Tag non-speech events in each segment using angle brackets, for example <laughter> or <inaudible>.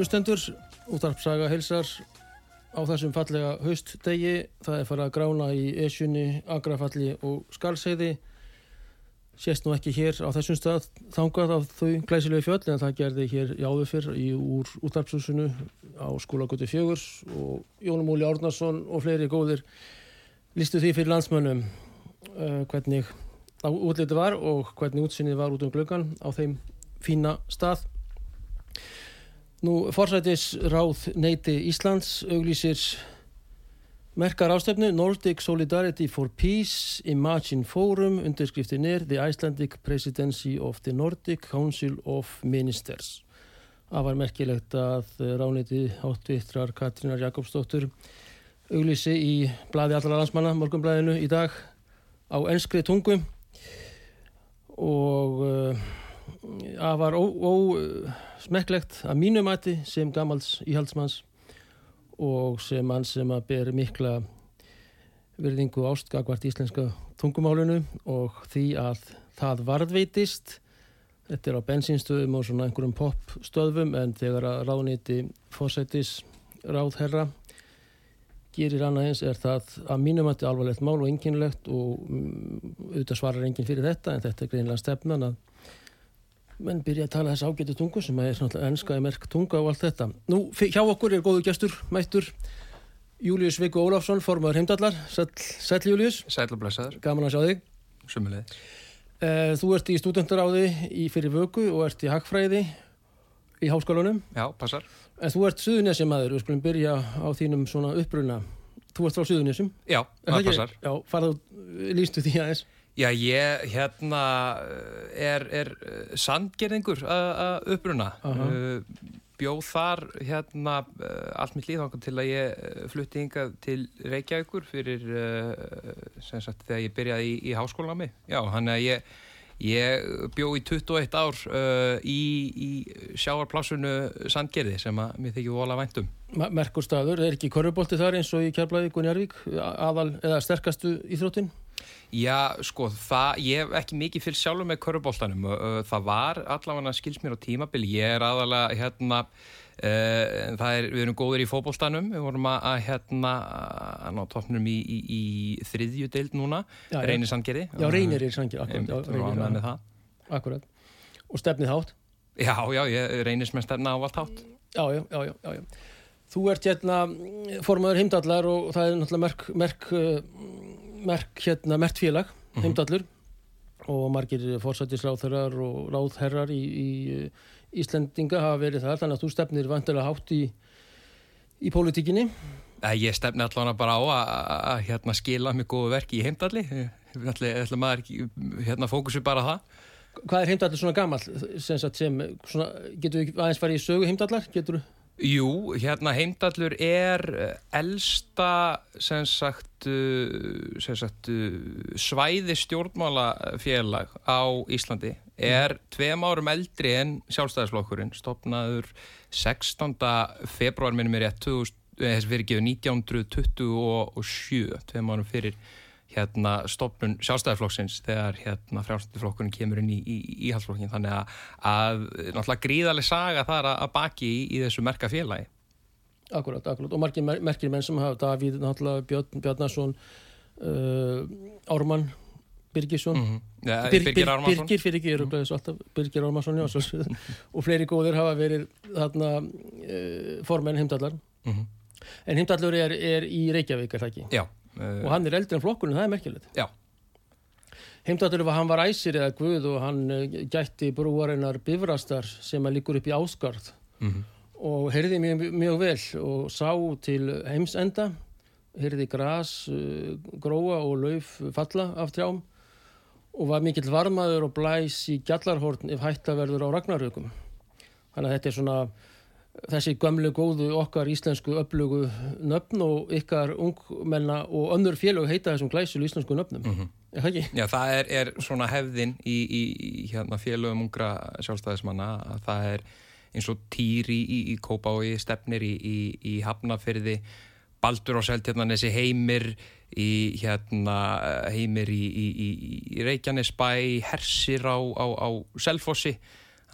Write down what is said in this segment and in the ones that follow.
Hlustendur, útarpsaga heilsar á þessum fallega haustdegi. Það er farið að grána í Esjunni, Agrafalli og Skalseiði. Sést nú ekki hér á þessum stað þangað af þau glæsilegu fjöll en það gerði hér í áður fyrr í úr útarpshúsinu á skólagötu fjögur og Jónum Óli Árnarsson og fleiri góðir listu því fyrir landsmönnum uh, hvernig útliti var og hvernig útsinnið var út um glöggan á þeim fína stað. Nú, forsætis ráð neyti Íslands auglýsir merkar ástefnu Nordic Solidarity for Peace Imagine Forum undirskriftin er The Icelandic Presidency of the Nordic Council of Ministers. Það var merkilegt að ráðneyti háttvittrar Katrínar Jakobsdóttur auglýsi í bladi allra landsmanna, morgunblæðinu í dag á enskri tungu og það var ósmekklegt að mínu mati sem gamals íhaldsmanns og sem mann sem að ber mikla virðingu og ástgagvart íslenska tungumálunu og því að það varðveitist. Þetta er á bensinstöðum og svona einhverjum popstöðum en þegar að ráðniti fósætis ráðherra gerir annað eins er það að mínum að þetta er alvarlegt mál og enginlegt og mm, auðvitað svarar enginn fyrir þetta en þetta er greinlega stefnan að menn byrja að tala þess ágætu tungu sem er ennskaði merk tunga og allt þetta. Nú, hjá okkur er góðu gestur, mættur Július Viggo Ólafsson, formar heimdallar. Sæl, Július. Sæl og blessaður. Gaman að sjá þig. Sumulegð. Eh, þú ert í studendaráði í fyrir vöku og ert í hagfræði í háskólanum. Já, passar. En þú ert suðunessi maður, við skulum byrja á þínum svona uppbruna. Þú ert frá suðunessum. Já, það passar. Já, farðu, lístu því aðeins. Já, ég hérna er, er sandgerðingur að uppruna. Uh. -huh. Bjóð þar hérna allt mitt líð til að ég flutti hingað til Reykjavíkur fyrir sem sagt þegar ég byrjaði í, í háskólami. Já, hann er að ég, ég bjóð í 21 ár uh, í, í sjáarplásunu sandgerði sem að mér þykir vola væntum. Merkur staður, er ekki korrubolti þar eins og í Kjærblæði Gunjarvík, aðal eða sterkastu íþróttin? Já, sko, það, ég hef ekki mikið fylg sjálfur með körubóltanum. Það var allavega skils mér á tímabil. Ég er aðalega, hérna, uh, er, við erum góðir í fókbóltanum. Við vorum að, að hérna, að ná toppnum í, í, í þriðju deild núna, Reynir Sandgerði. Já, Reynir er Sandgerði, akkurat. Já, Reynir með það. Akkurat. Og stefnið hátt? Já, já, ég reynir sem stefna ávalt hátt. Já, já, já, já, já. Þú ert hérna formadur heimdallar og það er náttúrulega merk, merk merk hérna, mert félag, Mhm. heimdallur og margir fórsættisráþherrar og ráðherrar í, í Íslendinga hafa verið þar, þannig að þú stefnir vantilega hátt í, í pólitíkinni. Ég stefni allavega bara á að hérna, skila mig góðu verki í heimdalli. Ætla maður hérna, fókusu bara það. Hvað er heimdallur svona gammal? Sem, sem, svona, getur við aðeins farið í sögu heimdallar? Getur þú? Jú, hérna heimdallur er elsta sem sagt, sem sagt svæði stjórnmálafélag á Íslandi er tveim árum eldri en sjálfstæðisflokkurinn, stopnaður 16. februar minnum er rétt, þessi fyrir gefið 1927, tveim árum fyrir hérna stopnun sjálfstæðisflokksins þegar hérna frjálstæðisflokkurinn kemur inn í íhaldsflokkin, þannig að, að náttúrulega gríðarlega saga þar að baki í, í þessu merka félagi. Akkurat, akkurat, og margir merkir menn sem hafa Davíð, náttúrulega Björn, Bjarnason uh, Ármann Birgisson mm -hmm. ja, Bir, Birgir Ármannsson Birgir, fyrir ekki, mm -hmm. Birgir Ármannsson já, og fleiri góðir hafa verið þarna uh, formenn heimdallar mm -hmm. en heimdallur er, er í Reykjavík er það ekki? Já og hann er eldri en flokkurinn, það er merkilegt. Já. Heimdallur var, hann var æsir eða guð og hann uh, gætti brúarinnar bifrastar sem að líkur upp í áskarð mhm. Og heyrði mjög, mjög vel og sá til heimsenda heyrði gras uh, gróa og lauf falla af trjám og var mikill varmaður og blæs í gjallarhorn ef hætta verður á ragnarökum. Þannig að þetta er svona þessi gömlu góðu okkar íslensku upplugu nöfn og ykkar ungmenna og önnur félög heita þessum glæsul íslensku nöfnum. Mm -hmm. Já, það er, er svona hefðin í, í, í hérna, félögum ungra sjálfstæðismanna. Að það er eins og Týri í, í, Kópái, Stefnir í, í Hafnafyrði, Baldur á Seltjarnanessi, Heimir í hérna, Heimir í Reykjanesbæ, Hersir á, á, á Selfossi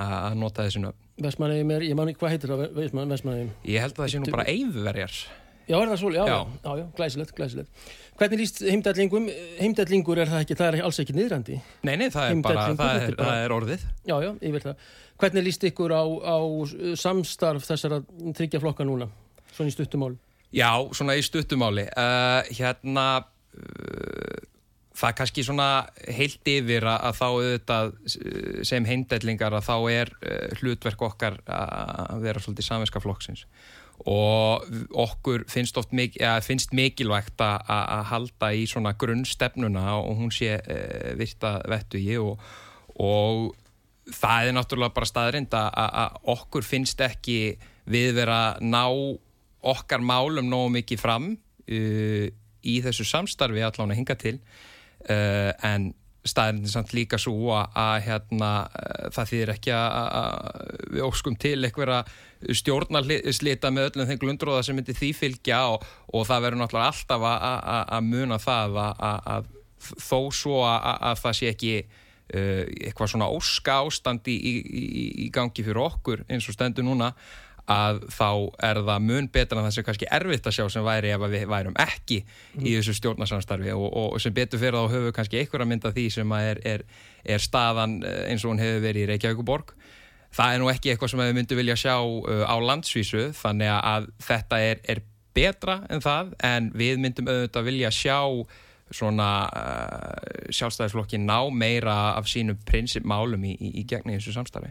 að nota þessu nöfn. Vestmannheim er, ég man ekki hvað heitir það Vestmannheim? Ég held að það sé nú bara eifverjar. Já, er það svo? Já, já, já, já glæsilegt, glæsilegt. Hvernig líst heimdallingum? Heimdallingur er það ekki, það er alls ekki niðrandi. Nei, nei, það er bara, það er, það er orðið. Já, já, ég vil það. Hvernig líst ykkur á, á samstarf þessara tryggja flokka núna, svona í stuttumáli? Já, svona í stuttumáli. Uh, hérna, uh, það er kannski svona heilt yfir að þá auðvitað uh, sem heimdællingar að þá er uh, hlutverk okkar að vera svolítið saminska flokksins. Og okkur finnst, ja, finnst mikilvægt að halda í svona grunnstefnuna og hún sé uh, virta vettu í og, og það er náttúrulega bara staðrind að okkur finnst ekki við vera ná okkar málum nógu mikið fram í þessu samstarfi allan að hinga til en staðrind er samt líka svo að, að hérna, uh, það þýðir ekki að við óskum til einhverja stjórnarslita með öllum þeim glundróða sem myndi því fylgja og, og það verður náttúrulega alltaf að muna það að þó svo að það sé ekki Uh, eitthvað svona óska ástandi í, í, í gangi fyrir okkur eins og stendur núna að þá er það mun betra en það sem kannski erfitt að sjá sem væri ef við værum ekki í þessu stjórnarsamstarfi. Og, og sem betur fyrir þá höfum við kannski einhverja mynda því sem er, er, er staðan uh, eins og hún hefur verið í Reykjavíkuborg það er nú ekki eitthvað sem við myndum vilja sjá uh, á landsvísu þannig að þetta er, er betra en það en við myndum auðvitað vilja sjá svona uh, sjálfstæðisflokki ná meira af sínum prinsipmálum í, í, í gegni þessu samstarfi.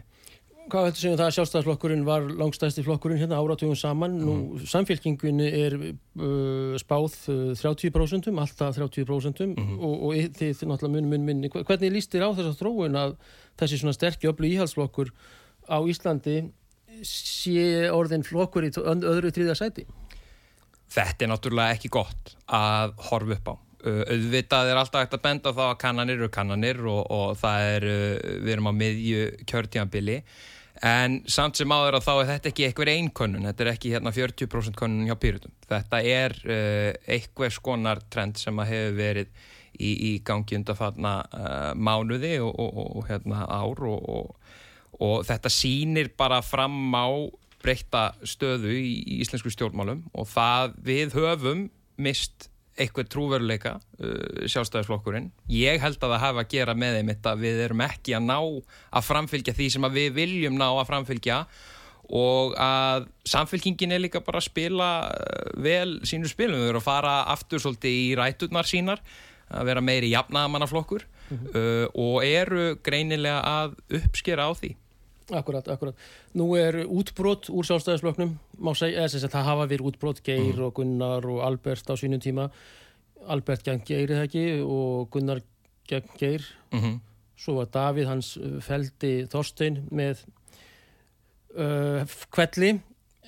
Hvað heldur segjum það að sjálfstæðisflokkurinn var langstæðsti flokkurinn hérna áratugum saman, nú mm. samfélkingunni er uh, spáð uh, 30%, alltaf 30% mm -hmm. og, og þið náttúrulega mun, mun, mun, hvernig líst þér á þess að þróun að þessi svona sterkju öflu íhalsflokkur á Íslandi sé orðin flokkur í öðru þriða sæti? Þetta er náttúrulega ekki gott að horfa upp á auðvitað er alltaf ekkert að benda þá að kannanir eru kannanir og, og það er, við erum á miðju kjörtímanbili en samt sem áður að þá er þetta ekki eitthvað einn konun, þetta er ekki hérna 40% konun hjá Pyrrhundum. Þetta er uh, eitthvað skonar trend sem að hefur verið í, í gangi undanfallna uh, mánuði og, og, og hérna ár og þetta sínir bara fram á breyta stöðu í, í íslensku stjórnmálum og það við höfum mist eitthvað trúveruleika uh, sjálfstæðisflokkurinn. Ég held að það hafa að gera með þeim þetta við erum ekki að ná að framfylgja því sem að við viljum ná að framfylgja og að samfélkingin er líka bara að spila uh, vel sínu spilum. Við erum að fara aftur svolítið í ræturnar sínar, að vera meiri jafnaðamannaflokkur mm -hmm. uh, og eru greinilega að uppskera á því. Akkurat, akkurat. Nú er útbrot úr sjálfstæðisfloknum, má segja, eða það hafa verið útbrot, Geir mm. og Gunnar og Albert á sínum tíma. Albert gegn Geir eða ekki og Gunnar gegn Geir. Mm -hmm. Svo var Davíð hans feldi Þorstein með uh, kvelli,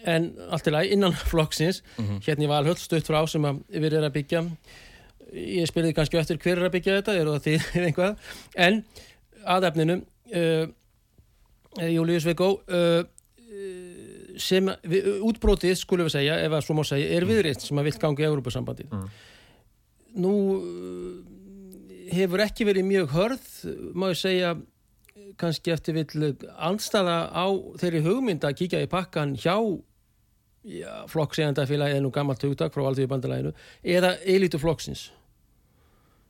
en allt í lagi innan <laughs> flokksins. Mm -hmm. Hérna ég var alveg stöðt frá sem við erum að byggja. Ég spilði kannski eftir hver er að byggja þetta, eru það því <laughs> einhvað. En aðefninu uh, Július Vigó uh, sem við, útbrótið skulum við segja, ef að svo má segja er viðriðt sem að vill gangi í Európa-sambandið Mm. nú hefur ekki verið mjög hörð má ég segja kannski eftir vill andstaða á þeirri hugmynd að kíkja í pakkan hjá já, flokksegandafélagi nú gammalt hugtak frá alþjóðu bandalæginu eða elitu flokksins.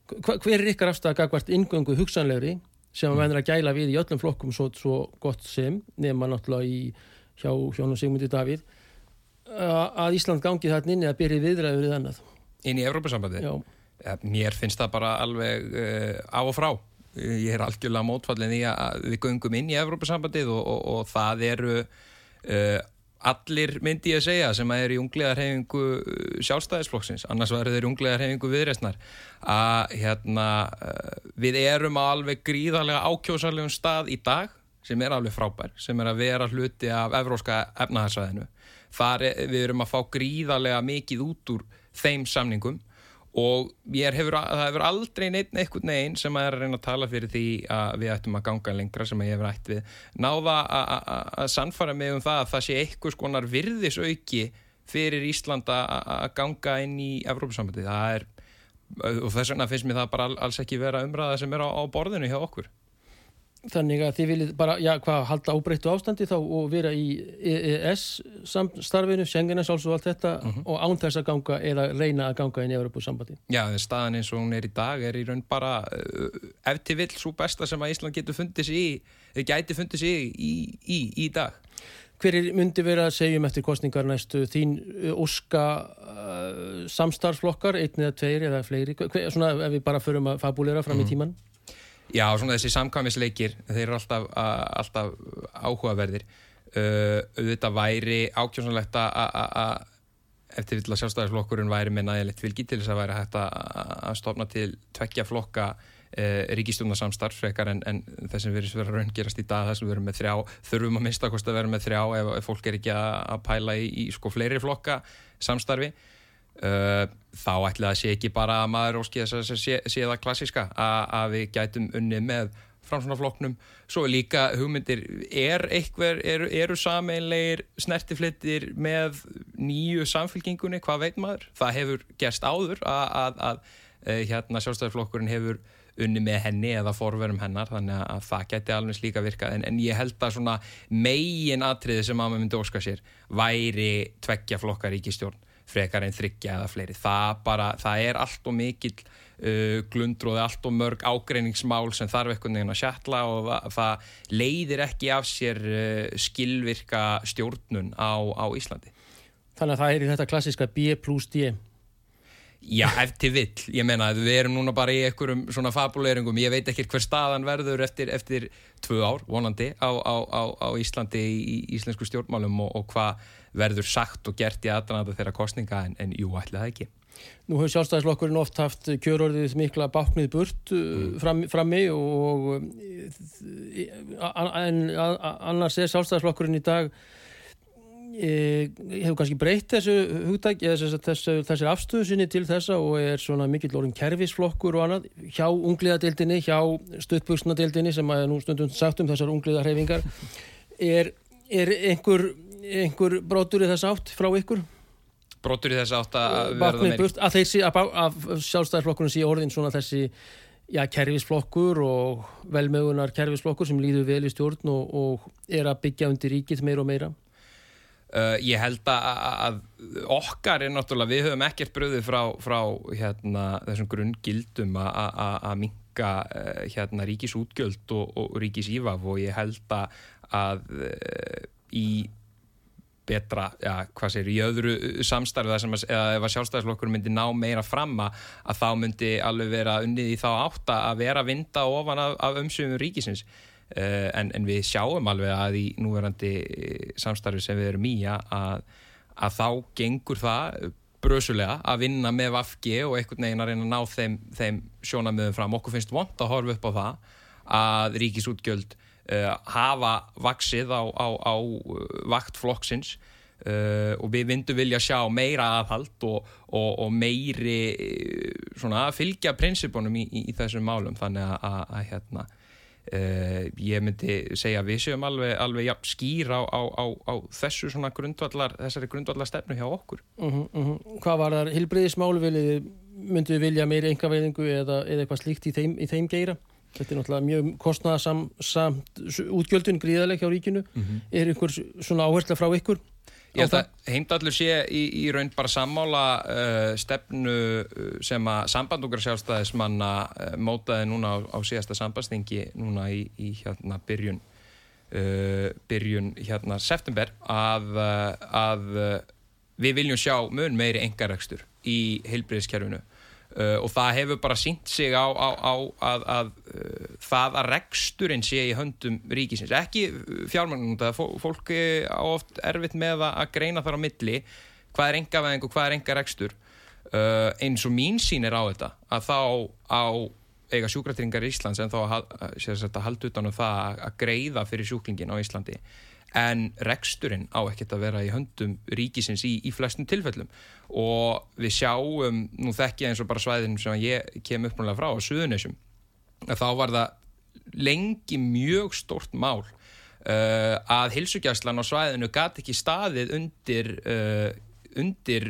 Hver er ykkar afstæða gagvart ingöngu hugsanlegri sem að menn er að gæla við í öllum flokkum svo, svo gott sem nema náttúrulega í hjá hjónum Sigmundi Davíð að Ísland gangi þarna inn eða byrja viðræður við annað. Inn í Evrópusambandi Já, Ja, mér finnst það bara alveg uh, á og frá. Ég er algjörlega mótfallin í að við göngum inn í Evrópusambandið og, og, og það eru uh, allir myndi ég að segja sem að er í unglegarhefingu sjálfstæðisflokksins, annars verður þeir unglegarhefingu viðreysnar að hérna, uh, við erum á alveg gríðarlega ákjósalegum stað í dag sem er alveg frábær, sem er að vera hluti af evróska efnahagsvæðinu. Er, við erum að fá gríðarlega mikið út úr þeim samningum og hefur, það hefur aldrei neitt einhvern veginn sem er að reyna að tala fyrir því að við ættum að ganga lengra sem ég hefur ætt við. Náða að- að að sannfara mig um það að það sé einhvers konar virðisauki fyrir Ísland að að ganga inn í er og þess vegna finnst mér það bara all- alls ekki vera umræða sem er á, á borðinu hjá okkur þannig að þið viljið bara, já, hvað, halda ábreyttu ástandi þá og vera í EES samstarfinu, Schengenas alls og allt þetta og án þess að ganga eða reyna að ganga inn í Evropasambandi. Já, en staðan eins og hún er í dag er í raun bara uh, ef til vill svo besta sem að Ísland getur fundið sig í, eh, gæti fundið sig í, í, í dag. Hver er, myndi vera að segjum eftir kostningar næstu? Þín uh, óska uh, samstarfsflokkar, einn eða tveir eða fleiri, hver, svona ef við bara förum að fabulera fram í tíman? Já, svona þessi samkvæmisleikir, þeir eru alltaf, alltaf áhugaverðir. Uh, auðvitað væri ákjósanlegt að- eftir vill að sjálfstæðisflokkurinn væri með nægilegt fylgi til þess að væri hægt að stofna til tveggja flokka uh, ríkistjónarsamstarf frekar en, en þess sem verið vera raungerast í dag þess sem við erum með þrjá, þurfum að mista kost að vera með þrjá ef, ef fólk er ekki að, að pæla í, í sko fleiri flokka samstarfi þá ætli það sé ekki bara að maður óski þess að sé, sé það klassiska að, að við gætum unnið með framsvonarflokknum svo er líka hugmyndir er eitthver, eru, eru sameinlegir snertiflitir með nýju samfélkingunni, hvað veit maður? Það hefur gerst áður að, að, að uh, hérna sjálfstæðarflokkurinn hefur unni með henni eða forverum hennar þannig að það geti alveg líka virkað. En, en ég held að svona megin atriði sem að maður myndi óska sér væri tveggja flokkar ríkistjórn frekar en þryggja eða fleiri. Það bara, það er allt og mikill uh, glundróði, allt og mörg ágreiningsmál sem þarf einhvern veginn að sjatla og það, það leiðir ekki af sér uh, skilvirka stjórnun á, á Íslandi. Þannig að það er í þetta klassiska B plus D. Já, eftir vill, ég meina við erum núna bara í einhverjum svona fabuleiringum ég veit ekki hver staðan verður eftir, eftir tvö ár, vonandi á, á, á, á Íslandi í, í íslensku stjórnmálum og, og hvað verður sagt og gert í aðranata þeirra kostninga en, en jú, ætli það ekki Nú hefur sjálfstæðisflokkurinn oft haft kjörorðið mikla báknið burt mm. fram, frammi og uh, en annars er sjálfstæðisflokkurinn í dag e, hefur kannski breytt þessu hugtæk eða þessu, þessu, þessir afstöðu sinni til þessa og er svona mikill orðin kerfisflokkur og annað hjá ungliðadeildinni, hjá stuttbuksnadeildinni sem að nú stundum sagt um þessar ungliðarhefingar er, er einhver, einhver brotur í þess átt frá ykkur? Brotur í þess átt að verða Baknið meiri burt, að að, að sjálfstæðarflokkurinn sé orðin svona þessi já, kerfisflokkur og velmögunar kerfisflokkur sem líður vel í stjórn og, og er að byggja undir ríkið meira og meira Uh, ég held að, að okkar er náttúrulega, við höfum ekkert bröðið frá, frá hérna, þessum grunngildum að minka uh, hérna, ríkisútgjöld og, og ríkisývaf og ég held að, að í betra, já, hvað segir, í öðru samstarfi þar sem að, ef að sjálfstæðisflokkur myndi ná meira fram að, þá myndi alveg vera unnið í þá átta að vera að vinda ofan af, af umsöfum ríkisins Uh, en, en við sjáum alveg að í núverandi eh, samstarfi sem við erum í að, að þá gengur það brösulega að vinna með Vafgi og einhvern veginn að reyna að ná þeim, þeim sjónamöðum fram. Okkur finnst vond að horfa upp á það að ríkisútgjöld uh, hafa vaksið á, á, á vakt flokksins uh, og við vindum vilja sjá meira aðhald og, og, og meiri svona, fylgja prinsipunum í, í, í þessum málum þannig að, að, að hérna uh, ég myndi segja að við séum alveg, alveg ja, skýr á, á, á, á þessu svona grundvallar, þessari grundvallar stefnu hjá okkur. Uh -huh, uh -huh. Hvað var það hilbriðismálu við vilja meiri engaveðingu eða, eða eitthvað slíkt í þeim, í þeim geira? Þetta er náttúrulega mjög kostnaðasamt útgjöldun gríðaleg hjá ríkinu. -hmm. Er einhver svona áhersla frá ykkur? Ég held að heimdallur sé í, í raun bara sammála uh, stefnu uh, sem að sambandungar sjálfstæðismanna uh, mótaði núna á, á síðasta sambandstingi núna í, í hérna byrjun uh, byrjun hérna september að, að við viljum sjá mun meiri engarekstur í heilbreyðskerfinu Uh, og það hefur bara sínt sig á, á, á að, að uh, það að reksturinn sé í höndum ríkisins, ekki fjármagnum það, fólk á oft erfitt með að greina þar á milli. Hvað er enga veðing og hvað er enga rekstur uh, eins og mín sín er á þetta að þá á eiga sjúkratringar í Íslands en þá að, að halda utan á um það að greiða fyrir sjúklingin á Íslandi en reksturinn á ekkert að vera í höndum ríkisins í, í flestum tilfellum og við sjáum, nú þekk ég eins og bara svæðin sem ég kem uppnáðlega frá á Suðunisjum, að þá var það lengi mjög stort mál uh, að hilsugjæslan á svæðinu gati ekki staðið undir, uh, undir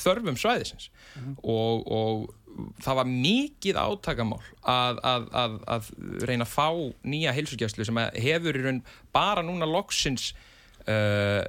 þörfum svæðisins mm -hmm. og, og það var mikið átakamál að, að, að, að reyna að fá nýja heilsugjastlu sem hefur í raun bara núna loksins uh,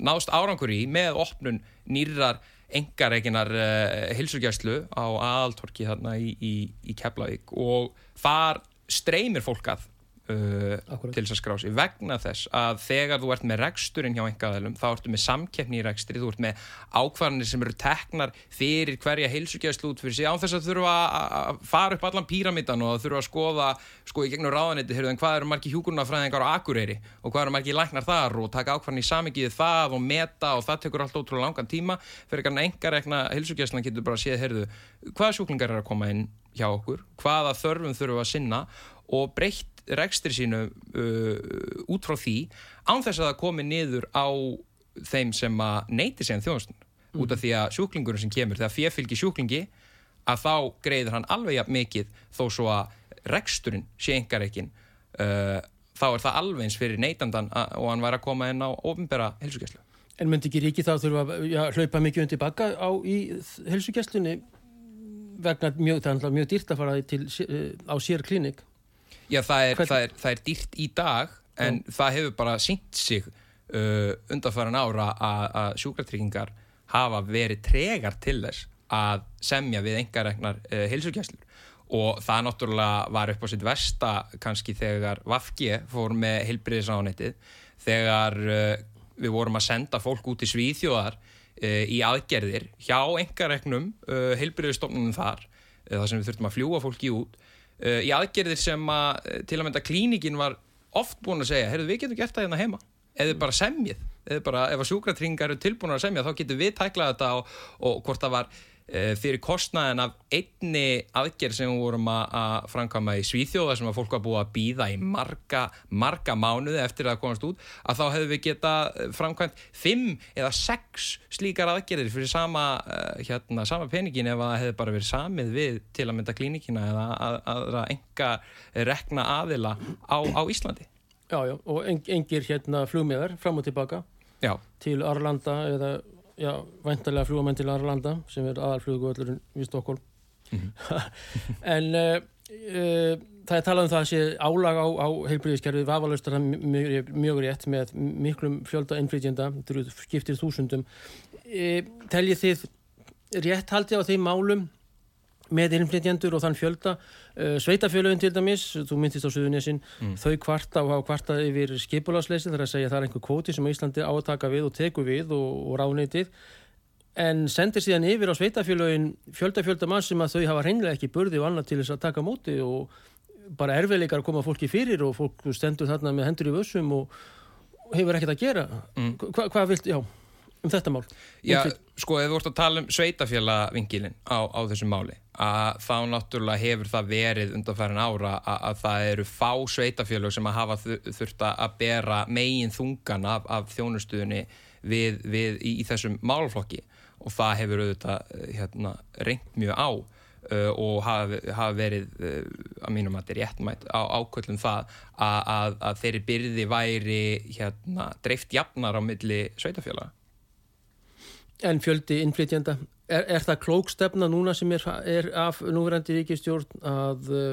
náðst árangur í með opnun nýrar engareikinar uh, heilsugjastlu á aðaltorki þarna í, í, í Keflavík. Og þar streymir fólk að uh, til þess að skrá sig. Vegna þess að þegar þú ert með reksturinn hjá engaðalum þá ertu með samkeppni í rekstri þú ert með ákvarðanir sem eru teknar fyrir hverja heilsugjæðslu út fyrir sig án þess að þurfa að fara upp allan píramítan og þurfa að skoða sko í gegnum ráðanetti heyrðu, hvað eru margi hjúkurnafræðingar á akureyri og hvað eru margi læknar þar og taka ákvarðan í samikið það og meta og það tekur allt ótrúlega langan tíma fyrir kannar enga rekna heilsugjæðslan getur bara að séð heyrðu, hvaða sjúklingar er að koma inn hjá okkur, hvaða þörfum þurfum að sinna og breytt rekstri sínu uh, út frá því án þess að það komi niður á þeim sem að neyti sig en þjónustun mm. út af því að sjúklingurinn sem kemur þegar fyrir fylgir sjúklingi að þá greiður hann alveg jafn mikið þó svo að reksturinn sé engar ekkin uh, þá er það alveg eins fyrir neytandan og hann væri að koma inn á ofinbæra helsugæslu En myndi ekki ríki þá þurfa að ja, hlaupa mikið undir bakka á í helsugæslunni vegna mjög, mjög dýrt að fara til, á sér klinik Já, það er, það er, það er dýrt í dag en Já. það hefur bara sínt sig uh, undanfæran ára að sjúkratryggingar hafa verið tregar til þess að semja við engaregnar uh, heilsugjæslur og það náttúrulega var upp á sitt versta kannski þegar Vafki fór með heilbriðisánetið þegar uh, við vorum að senda fólk út í Svíþjóðar uh, í aðgerðir hjá engaregnum uh, heilbriðistofnunum þar uh, þar sem við þurftum að fljúa fólki út uh, í aðgerðir sem að eh, til að mynda klíningin var oft búin að segja, heyrðu við getum gert það hérna heima. Eða bara semjið, eða bara ef að sjúkratringar eru tilbúin að semja þá getum við tæklað þetta og, og hvort það var fyrir kostnaðin af einni aðgerð sem við vorum að framkama í Svíþjóða sem að fólk var búið að býða í marga, marga mánuði eftir að komast út að þá hefðu við geta eh, framkvæmt fimm eða sex slíkar aðgerðir fyrir sama, eh, hérna, sama peningin ef það hefði bara verið samið við til að mynda klínikina eða að, að, að enga rekna aðila á, á Íslandi. Já, já, og engir hérna flugmiðar fram og tilbaka já. til Arlanda eða já, væntalega fljúamenn til Arlanda sem er aðalfluguvöldurinn við Stokkólm mm -hmm. <laughs> en uh, uh, það er talað um það að sé álag á, á heilbríðiskerfið vafalaustar mjög, mjög rétt með miklum fjölda innflytjenda, skiptir þúsundum. Uh, teljið þið rétt haldið á þeim málum með innflytjendur og þann fjölda uh, sveitafjölöfin til dæmis, þú myndist á Suðunissin, mm. þau kvarta og hafa kvarta yfir skipulagsleysi þar að segja að það er einhver kvóti sem Íslandi á að taka við og teku við og, og ránitið en sendir síðan yfir á sveitafjölöfin fjölda-fjölda mann sem að þau hafa hreinlega ekki burði og annað til þess að taka móti og bara erfiðleikar koma fólki fyrir og fólk stendur þarna með hendur í vössum og hefur ekkert að gera mm. Hva, hvað vilt, já um þetta mál? Já, sko, ef þú vart að tala um sveitafjölavingilin á, á þessum máli að þá náttúrulega hefur það verið undanfærin ára að, að það eru fá sveitafjölag sem að hafa þurft að bera megin þungan af, af þjónustuðinni við, við, í, í þessum málflokki og það hefur auðvitað hérna, reynd mjög á uh, og hafa, hafa verið uh, að mínum að þetta er réttmætt á ákvöldum það að, að, að þeirri byrði væri hérna, dreift jafnar á milli sveitafélaga. En fjöldi innflytjanda, er, er það klókstefna núna sem er, er af núverandi ríkistjórn að uh,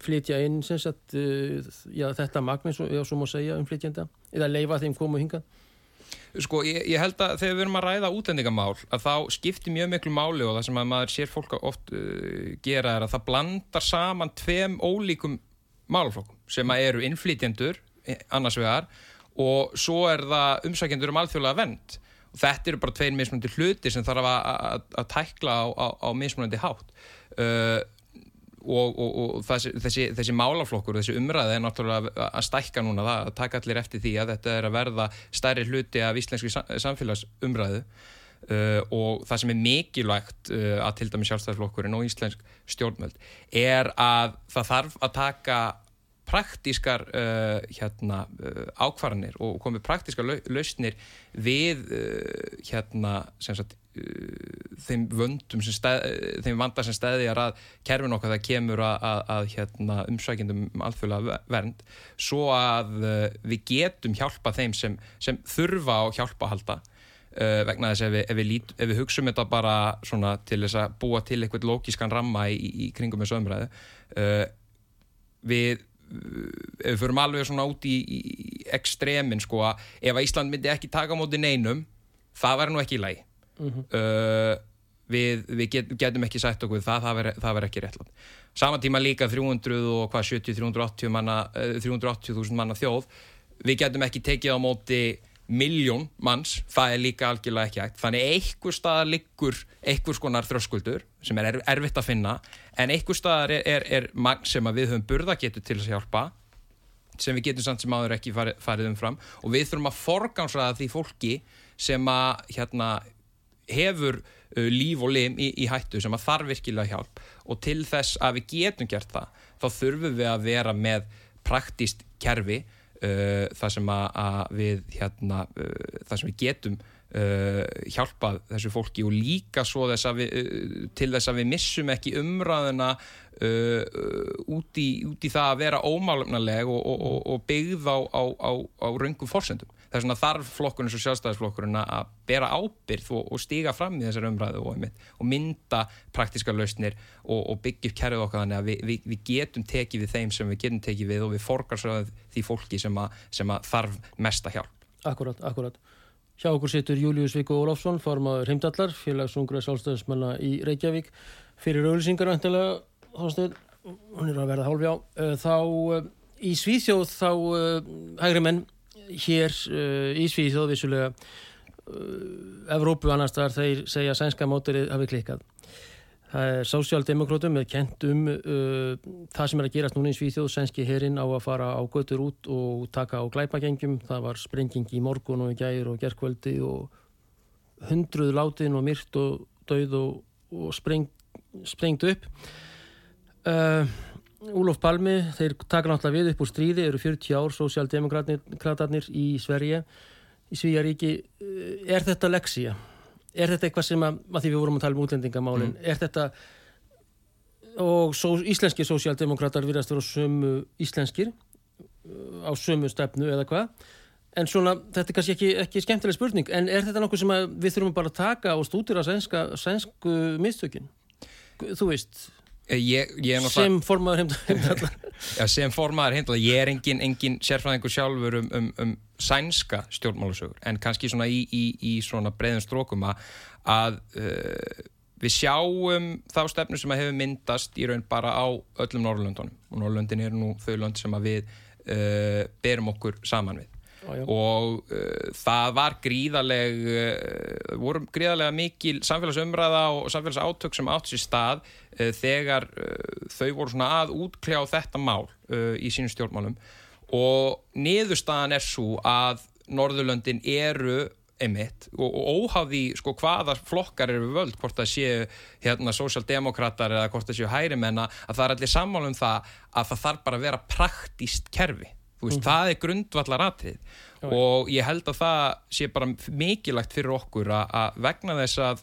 flytja inn sagt, uh, já, þetta magni, svo má segja, innflytjanda, eða leifa þeim komu hingað? Sko, ég, ég held að þegar við erum að ræða útlendingamál að þá skiptir mjög miklu máli og það sem að maður sér fólk oft uh, gera er að það blandar saman tveim ólíkum málflokkum sem að eru innflytjendur annars vegar og svo er það umsækjendur um alþjóðlega vend þetta eru bara tveir mismunandi hluti sem þarf að, tækla á, á, á mismunandi hátt. Uh, og, og, og þessi, þessi, þessi málaflokkur þessi umræði er náttúrulega að stækka núna það, að taka allir eftir því að þetta er að verða stærri hluti af íslenski samfélagsumræðu. Uh, og það sem er mikilvægt uh, að til dæmi sjálfstæðarflokkurinn og íslensk stjórnmöld er að það þarf að taka praktískar uh, hérna, uh, ákvarðanir og komið praktískar lausnir við uh, hérna, sagt, uh, þeim vöndum stað, þeim vandar sem stæðjar að kerfin okkar það kemur að, að, að hérna, umsvækjandum um alþjóðlega vernd svo að við getum hjálpa þeim sem, sem þurfa á hjálpa að halda vegna þess við, ef, við ef við hugsaum þetta bara til þess að búa til eitthvað lókískan ramma í, í kringum þessu umræðu við ef við förum alveg svona út í, í ekstremin sko að ef að Ísland myndi ekki taka móti neinum það væri nú ekki í læg mm -hmm. uh, við, við get, getum ekki sagt okkur það, það væri ekki réttland saman tíma líka 300 og hvað 70-380 manna 380.000 manna þjóð. Við getum ekki tekið á móti miljón manns, það er líka algjörlega ekki hægt, þannig einhver staðar liggur einhvers konar þröskuldur sem er erfitt að finna, en einhver staðar er, er, er magn sem við höfum burða getur til að hjálpa sem við getum samt sem áður ekki farið, farið umfram. Og við þurfum að forgámsraða því fólki sem að hérna, hefur uh, líf og lim í, í hættu sem að þarf virkilega hjálp. Og til þess að við getum gert það þá þurfum við að vera með praktíst kerfi uh, það sem að, að við hérna, uh, það sem við getum uh, hjálpað þessu fólki og líka svo þess við, uh, til þess að við missum ekki umræðina uh, út, í, út í það að vera ómálumnaleg og, og, og byggð á, á, á, á raungum fórsendum þess vegna þarf flokkurinn og sjálfstæðisflokkurinn að bera ábyrð og, og stíga fram í þessar umræðu og, og mynda praktiska lausnir og, og byggja upp kerfið okkar þannig að við, við, við getum tekið við þeim sem við getum tekið við og við forgarsögum því fólki sem, að, sem að þarf mesta hjálp. Akkurat, akkurat. Hjá okkur situr Július Víko Ólafsson, formadur heimdallar, félagsungra sjálfstæðismanna í Reykjavík. Fyrir auðvilsingar vantilega, hún er að verða hálfjá, eh, þá eh, í Svíþjóð þá eh, hægri menn hér uh, í Svíþjóð vissulega uh, Evrópu annars þar þeir segja að sænska móturinn hafi klikkað. Það er sósjaldemokrátum með kent um uh, það sem er að gerast núna í Svíþjóð. Sænski herinn á að fara á götur út og taka á glæpagengjum. Það var sprenging í morgun og í gæri og gerðkvöldi og hundruð látin og myrt og döið og, og spreng, sprengt upp. Uh, Úlof Palmi, þeir taka náttúrulega við upp úr stríði, eru 40 ár sósjaldemokratarnir í Sverige í Svíjaríki, eh, er þetta leksíja? Er þetta eitthvað sem að, að því við vorum að tala um útlendingamálin, mm. er þetta og svo, íslenski sósjaldemokratar virðast vera sömu íslenskir eh, á sömu stefnu eða hvað en svona, þetta er kannski ekki, ekki skemmtileg spurning, en er þetta nokkuð sem við þurfum bara að taka og stúdira sænsku mistökin? Þú veist Eh, ég, ég sem formaður heimdallar. <laughs> Sem formaður heimdallar. Ég er engin, engin sérfræðingur sjálfur um, um, um sænska stjórnmálusögur en kannski svona í, í, í svona breiðum strókum að uh, við sjáum þá stefnu sem að hefur myndast í raun bara á öllum Norrlöndunum og Norrlöndin er nú þau lönd sem að við uh, berum okkur saman við Já, og uh, það var gríðaleg uh, voru gríðalega mikil samfélagsumræða og samfélagsátök sem átt sér stað uh, þegar þau voru svona að útkljá þetta mál í sínum stjórnmálum. Og niðurstaðan er svo að Norðurlöndin eru emitt og, og óháði sko hvaða flokkar eru völd, hvort það séu hérna sósjaldemokrater eða hvort það séu hærimenna, að það er allir sammálu um það að það þarf bara að vera praktíst kerfi Veist, mm. það er grundvallar atrið og ég held að það sé bara mikilvægt fyrir okkur að vegna þess að,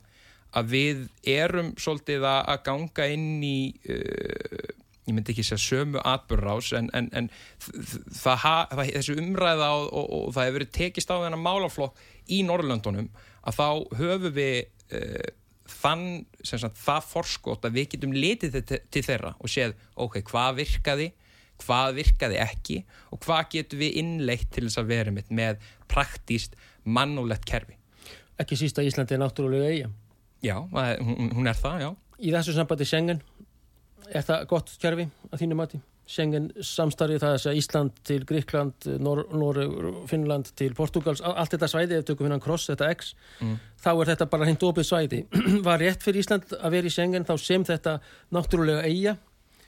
að við erum svolítið að ganga inn í uh, ég myndi ekki segja sömu atbyrrás en, en, en það, það, þessu umræða og, og, og það hefur verið tekist á þennan málaflokk í Norrlöndunum að þá höfum við uh, þann, sagt, það forskot að við getum litið til, til þeirra og séð, ok, hvað virkaði hvað virkaði ekki og hvað getum við innleitt til þess að vera með, með praktíst mannulegt kerfi. Ekki sísta Íslandi er náttúrulega eiga Já, hún, hún er það, já. Í þessu sambandi Schengen Er það gott kerfi að þínu mati? Schengen samstarfið það að Ísland til Gríkland, Noreg, Finnland til Portugals, allt þetta svæði ef tökum hann kross, þetta X mm. þá er þetta bara hreint opið svæði. <clears throat> Var rétt fyrir Ísland að vera í Schengen þá sem þetta náttúrulega eiga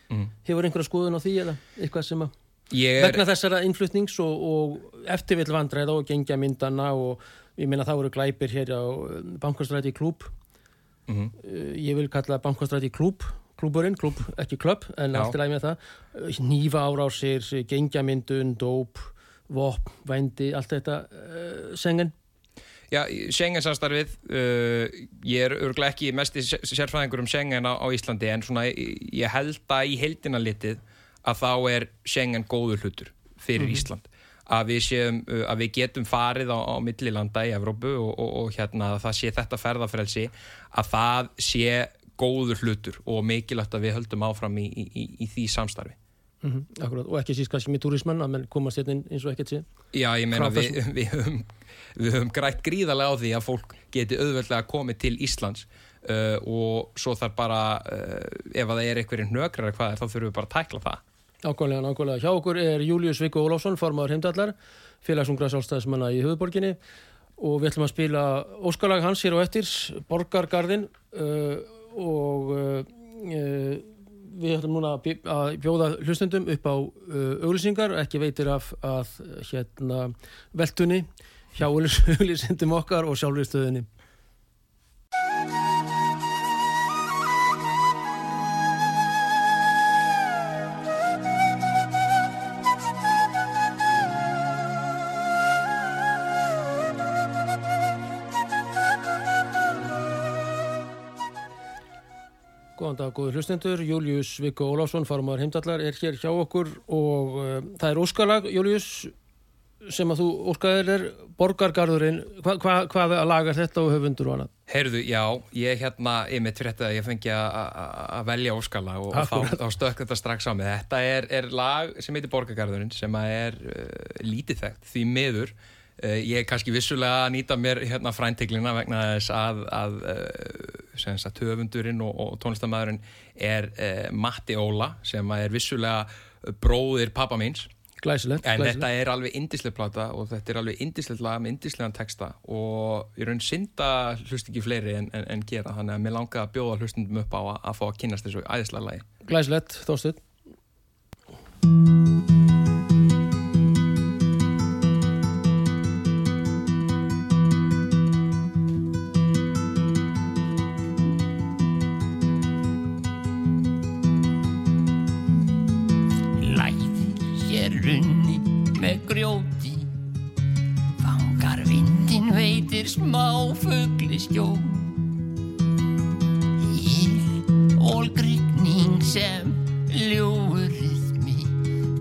mm. hefur einhverja skoðun á því eða eitthvað sem að er... vegna þessara innflutnings og, og eftirvill vandræða og gengja myndana og ég minna þá eru glæpir hér á bankastræti klúb mm -hmm. ég vil kalla bankastræti klúb klúburinn, klúb, ekki klöpp en Já. allt er læg með það nýfa árásir, gengjamyndun, dóp vopn, vændi, allt þetta uh, sengen Já, Schengen-samstarfið, uh, ég er örglega ekki mest í sérfræðingur um Schengen á, á Íslandi en svona ég held að í heldina litið að þá er Schengen góður hlutur fyrir mm -hmm. Ísland að við, séum, uh, að við getum farið á, á millilanda í Evrópu og, og, og hérna það sé þetta ferðarfrelsi að það sé góður hlutur og mikilvægt að við höldum áfram í, í, í, í því samstarfi mm -hmm, Akkurat, og ekki síst kannski með turismann að menn komast hérna eins og ekkert sé. Já, ég meina við, við, höfum, við höfum grætt gríðarlega á því að fólk geti auðveldlega komið til Íslands. Uh, og svo þarf bara uh, ef að það er einhverjum nökrar hvað er þá þurfum við bara að tækla það. Ákvæmlega, nákvæmlega. Hjá okkur er Július Viggo Ólásson, formadur heimdallar, félagsungra sálstæðismanna í höfuborginni og við ætlum að spila óskalag hans hér á eftir, Borgargarðin uh, og uh, uh, við ætlum núna að bjóða hlustendum upp á uh, auglýsingar, ekki veitir af að hérna veltunni hjá <laughs> auglýsendum okkar og sjálfriðstöðinni. Góðan dag, góður hlustendur. Július Viggo Ólásson, farumar heimdallar, er hér hjá okkur og uh, það er óskalag, Július, sem að þú óskaðir er Borgargarðurinn. Hva, hva, hvað lag er þetta og höfundur og annað? Heyrðu, já, ég hérna, ég mitt fyrir þetta að ég fengi að velja óskalag og, og þá, stökk þetta strax á mig. Þetta er, er lag sem heitir Borgargarðurinn sem er uh, lítið þekkt því miður Eh, ég er kannski vissulega að nýta mér hérna frænteglina vegna þess að, að, að eh, töfundurinn og, og tónlistamæðurinn er eh, Matti Óla sem er vissulega bróðir pappa míns. Glæsilegt, en glæsilegt. þetta er alveg indislega plata og þetta er alveg indislega lag með indislegan texta og ég raun synda hlust ekki fleiri en, en, en gera. Þannig að mér langar að bjóða hlustundum upp á að, að fá að kynast þessu æðislega lagi. Glæsilegt, þóstuð smá fuggli skjó Íl ólgrykning sem ljóur rithmi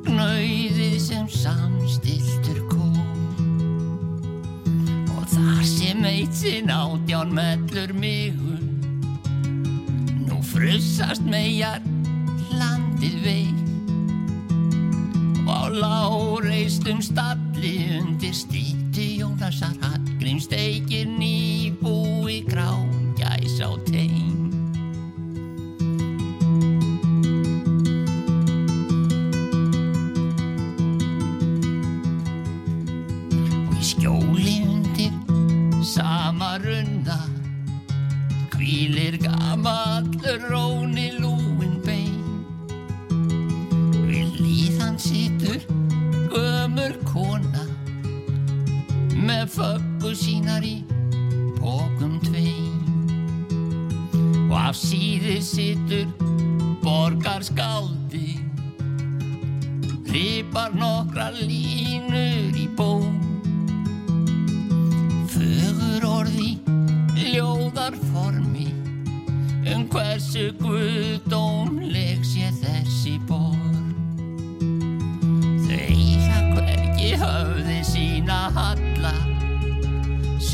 Gnauðið sem samstiltur kom. Og þar sem eitt sinn átján mellur migur Nú frussast megar láreistum stalli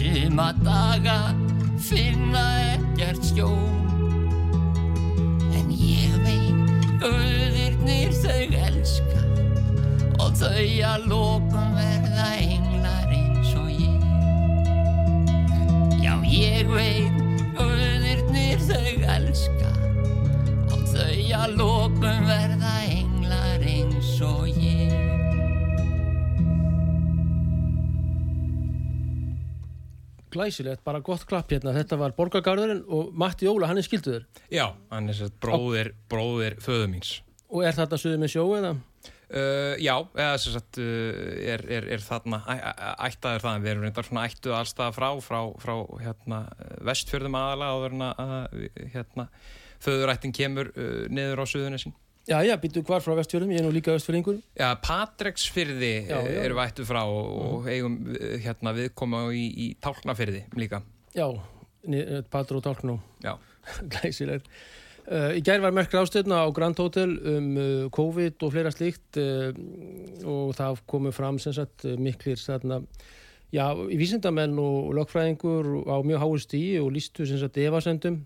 Suma daga finna ekkert skjól. En ég veit Guðirnir þau elska Og þau að lokum verða englar eins og ég. Já, ég veit Guðirnir þau elska Og þau að lokum verða englar Glæsilegt, bara gott klapp hérna. Þetta var Borgargarðurinn og Matti Óla, hann er skilduður. Já, hann er sett bróðir, bróðir föðu míns. Og er þetta suðið með sjó eða? Uh, já, eða sagt uh, er, er, er þarna ættaður það, við erum reyndar svona ættuð allstað frá, frá, frá hérna, vestfjörðum aðalega áður en að hérna, föðurættin kemur uh, niður á suðunisinn. Já, já, býttu hvar frá vestfjörðum, ég er nú líka vestfjörðingur. Já, Patreksfyrði við ættuð frá og, og eigum uh, hérna, viðkoma í, í Tálknafyrði líka. Já, eh, Patro Tálknó, Já, <laughs> glæsilegt. Uh, í gær var merk ráðstöðna á Grand Hotel um uh, COVID og fleira slíkt uh, og það komu fram sem sagt miklir þarna, já, í vísindamenn og lögfræðingur á mjög háu stíi og lístu sem sagt evasendum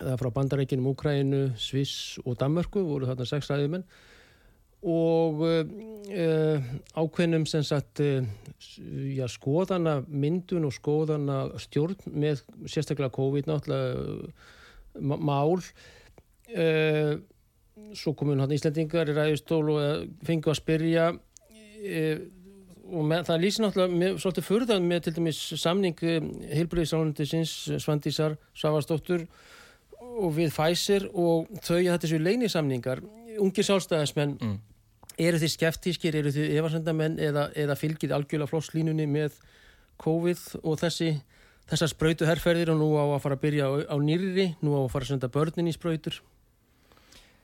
það frá bandarækjunum Úkrænu, Sviss og Danmörku voru þarna sex ræðumenn. Og uh, ákveðnum sem sagt uh, s- já, skoðana myndun og skoðana stjórn með sérstaklega COVID náttúrulega mál uh, svo komun hann Íslendingar í ræðustól og fengu að spyrja og með, það lýsir náttúrulega með, svolítið furðan með til dæmis samning heilbriðisránundisins Svandísar Savastóttur og við Pfizer og þau að þetta séu leynisamningar ungir sjálfstæðismenn Mm. eru þið skeftískir, eru þið efarsendamenn eða, eða fylgið algjörlega flosslínunni með COVID og þessi þessar sprautu herrferðir og nú á að fara að byrja á, á nýrri, nú á að fara að senda börnin í sprautur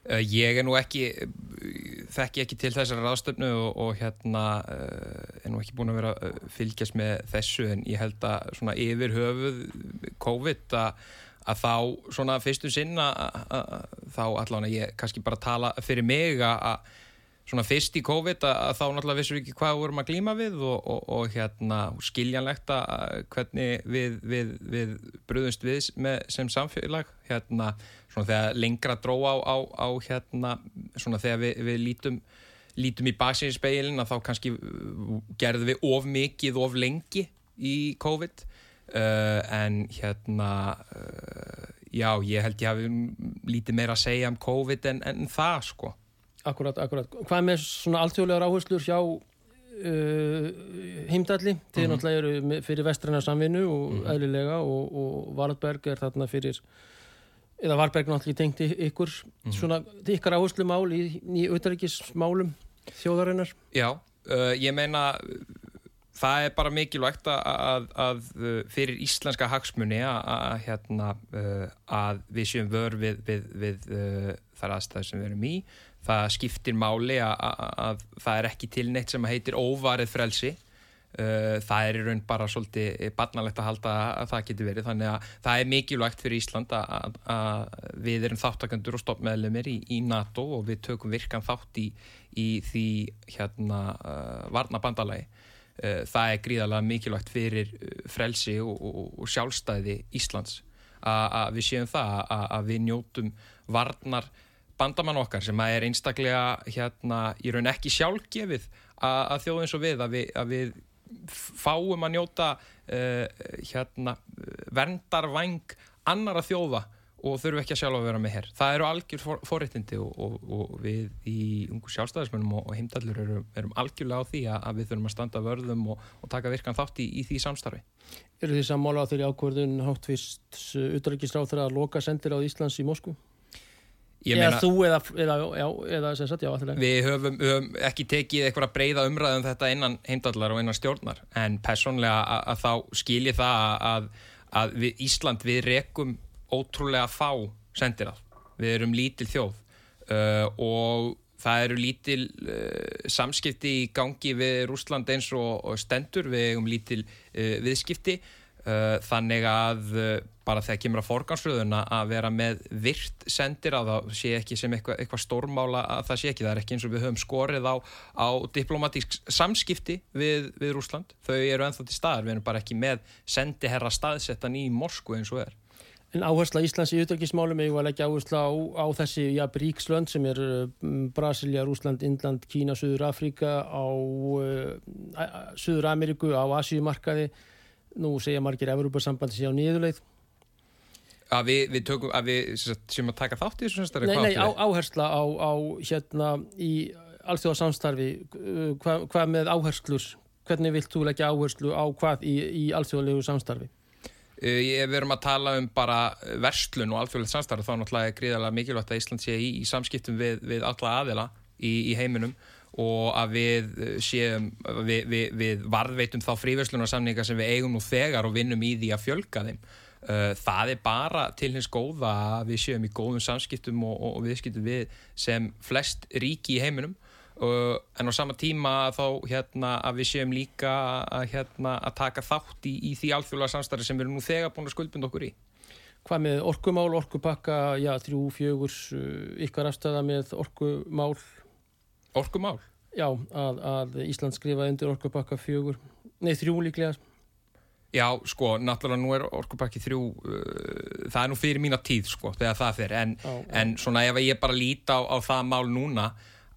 Uh, ég er nú ekki, þekki ekki til þessari ráðstöfnu og, og hérna uh, er nú ekki búin að vera að fylgjast með þessu en ég held að svona yfir höfuð COVID að, að þá svona fyrstum sinna þá allavega ég kannski bara tala fyrir mig að- svona fyrst í COVID að, þá náttúrulega vissum við ekki hvað við vorum að glíma við og, og, og hérna skiljanlegt að hvernig við, við, við bröðumst við sem samfélag hérna svona þegar lengra dró á, á, á hérna svona þegar við, við lítum lítum í baksinspeilin að þá kannski gerðum við of mikið of lengi í COVID uh, en hérna uh, já, ég held ég hafi lítið meira að segja um COVID en, en það sko Akkurat, akkurat. Hvað með svona alþjóðlegar áherslur hjá uh, heimdalli? Þeir náttúrulega eru fyrir vestræna samvinnu og eðlilega og, og Varberg er þarna fyrir eða Varberg náttúrulega tengt ykkur svona ykkar áherslu mál í, í auðaríkismálum þjóðarinnar. Já, ég meina það er bara mikilvægt að, að, að uh, fyrir íslenska hagsmunni að, hérna, uh, að við séum vör við, við, við uh, þar aðstæður sem við erum í. Það skiptir máli að, að, að það er ekki til neitt sem heitir óvarið frelsi. Það er í raun bara svolítið barnalegt að halda að það getur verið þannig að það er mikilvægt fyrir Ísland að, að, við erum þáttakandur og stoppmeðlumir í, í NATO og við tökum virkan þátt í, í því hérna varnabandalagi það er gríðarlega mikilvægt fyrir uh, frelsi og, og, og sjálfstæði Íslands. Að við séum það að, við njótum varnar bandamann okkar sem að er einstaklega hérna í raun ekki sjálfgefið að, að þjóðum svo við að við, að við fáum að njóta uh, hérna verndarvæng annara þjóða og þurfum ekki að sjálfa að vera með hér. Það eru algjör for, forréttindi og, og, og við í ungu sjálfstæðismennum og, og heimdallur erum, erum algjörlega á því að, að við þurfum að standa vörðum og, taka virkan þátt í, í því samstarfi. Eru þið sammála á þeirri ákvörðun háttvist auðaríkisráþur að loka sendir á Íslands í Moskú? Ég Eða meina, þú eða, eða, já, eða sem sagt, já, við höfum, höfum ekki tekið eitthvað breyða umræðum þetta innan heimdallar og innan stjórnar en personlega að, að þá skilji það að, að við Ísland við rekum ótrúlega fá sendirað. Við erum lítil þjóð uh, og það eru lítil uh, samskipti í gangi við Rússland eins og, og stendur, við eigum lítil uh, viðskipti uh, þannig að uh, bara þegar kemur að forgansröðuna að vera með virt sendir á það sé ekki sem eitthvað, eitthvað stórmála að það sé ekki, það er ekki eins og við höfum skorið á, á diplomatísk samskipti við, við Rúsland, þau eru enþá til staðar, við erum bara ekki með sendiherra staðsettan í Moskvu eins og er En áhersla Íslands í auðvitaðgismálum er að leggja áhersla á, á þessi ja, bríkslönd sem er um, Brasilia, Rúsland, Indland, Kína, Suður Afrika á uh, Suður Ameriku, á Asíumarkaði. Nú segja margir Evrópa-sambandi sé á niðurleið. Að við, við tökum, að við sem að taka þátt í þessu semstari Nei, nei, á, áhersla á, á hérna í allþjóða samstarfi hvað hva með áherslur? Hvernig vilt þú leggja áherslu á hvað í, í allþjóðalegu samstarfi? Uh, við erum að tala um bara verslun og alþjóðlegt samstarfi þá náttúrulega er gríðarlega mikilvægt að Ísland sé í, í samskiptum við, við alla aðila í, í heiminum og að við séum við, við varðveitum þá fríverslunarsamninga sem við eigum nú þegar og vinnum í því að fjölga þeim. Það er bara til hins góða að við séum í góðum samskiptum og, og, viðskiptum við sem flest ríki í heiminum en á sama tíma þá hérna að við séum líka að, hérna, að taka þátt í, í því alþjóðlega samstarfi sem við erum nú þegar búin að skuldbunda okkur í Hvað með orkumál, orkupakka, já, þrjú, fjögur, ykkar afstæða með orkumál Orkumál? Já, að, að Ísland skrifa undir orkupakka fjögur, nei þrjú líklega. Já, sko, náttúrulega nú er orkupakki þrjú, uh, það er nú fyrir mína tíð, sko, þegar það fyrir, en, já, já. en svona ef ég bara líti á, á það mál núna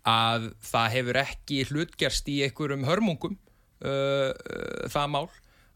að það hefur ekki hlutgerst í einhverjum hörmungum, uh, uh, það mál,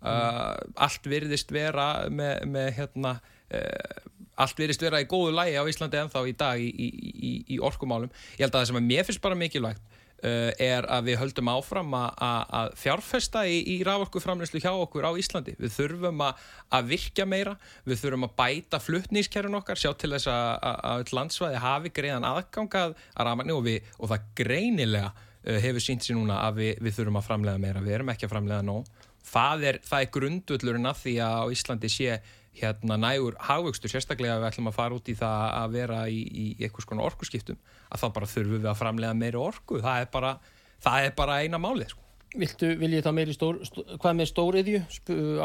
mm. allt virðist vera með, með hérna, uh, allt verist vera í góðu lægi á Íslandi en þá í dag í, í, í, í orkumálum ég held að það sem að mér finnst bara mikilvægt uh, er að við höldum áfram að fjárfesta í rávorkuframlýslu hjá okkur á Íslandi. Við þurfum að virkja meira við þurfum að bæta fluttnískerfin okkar sjá til þess að landsvæði hafi greiðan aðgangað að ramarni og, og það greinilega uh, hefur sínt sér núna að við, við þurfum að framlega meira. Við erum ekki að framlega nóg. Það er, það er grundullurinn að því að á Íslandi sé hérna nægur hagvöxtur, sérstaklega við ætlum að fara út í það að vera í, í eitthvað svona orkuskiptum, að þá bara þurfum við að framlega meiri orku, það er bara, það er bara eina málið. Sko. Viltu, vil ég það meiri stór, stó, hvað með stóriðju,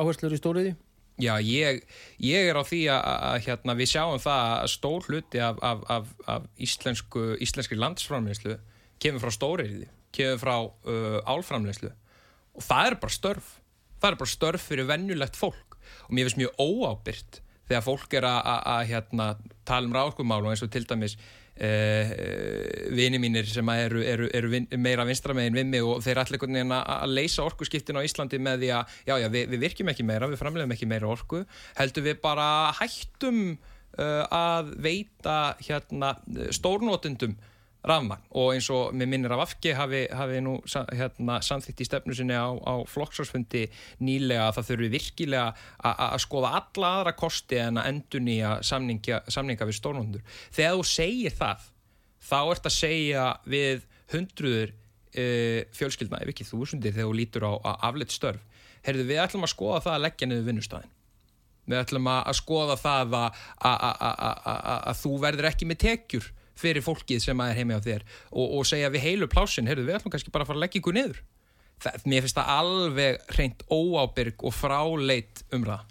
áherslur í stóriðju? Já, ég, ég er á því að, að hérna, við sjáum það að stór hluti af, af, af, af íslensku, íslenski landsframleyslu kemur frá stóriðju, kemur frá uh, álframleyslu og það er bara störf, það er bara störf fyrir vennulegt fólk og mér finnst mjög óábyrgt þegar fólk er að hérna, tala um ráðskumál og eins og til dæmis vini mínir sem eru, eru, eru vin, meira vinstramegin við mig og þeir allir að leysa orkuskiptin á Íslandi með því að já, já, við, við virkjum ekki meira, við framlegum ekki meira orku. Heldur við bara hættum uh, að veita hérna, stórnótundum rafmagn og eins og með minnir af afki hafi, hafi nú hérna, samþýtt í stefnu sinni á, á flokksvarsfundi nýlega að það þurfi virkilega að skoða alla aðra kosti en að endur nýja samninga, samninga við stórnundur. Þegar þú segir það, þá ert að segja við hundruður e, fjölskyldna, ef ekki þúsundir, þegar þú lítur á afleitt störf. Herðu, við ætlum að skoða það að leggja niður vinnustæðin. Við ætlum að skoða það að, að, að, að þú verður ekki með tekjur fyrir fólkið sem er heimi á þér og, og segja við heilu plásin, heyrðu við ætlum kannski bara að fara að leggja ykkur niður. Það, mér finnst það alveg reynd óábyrg og fráleit umræða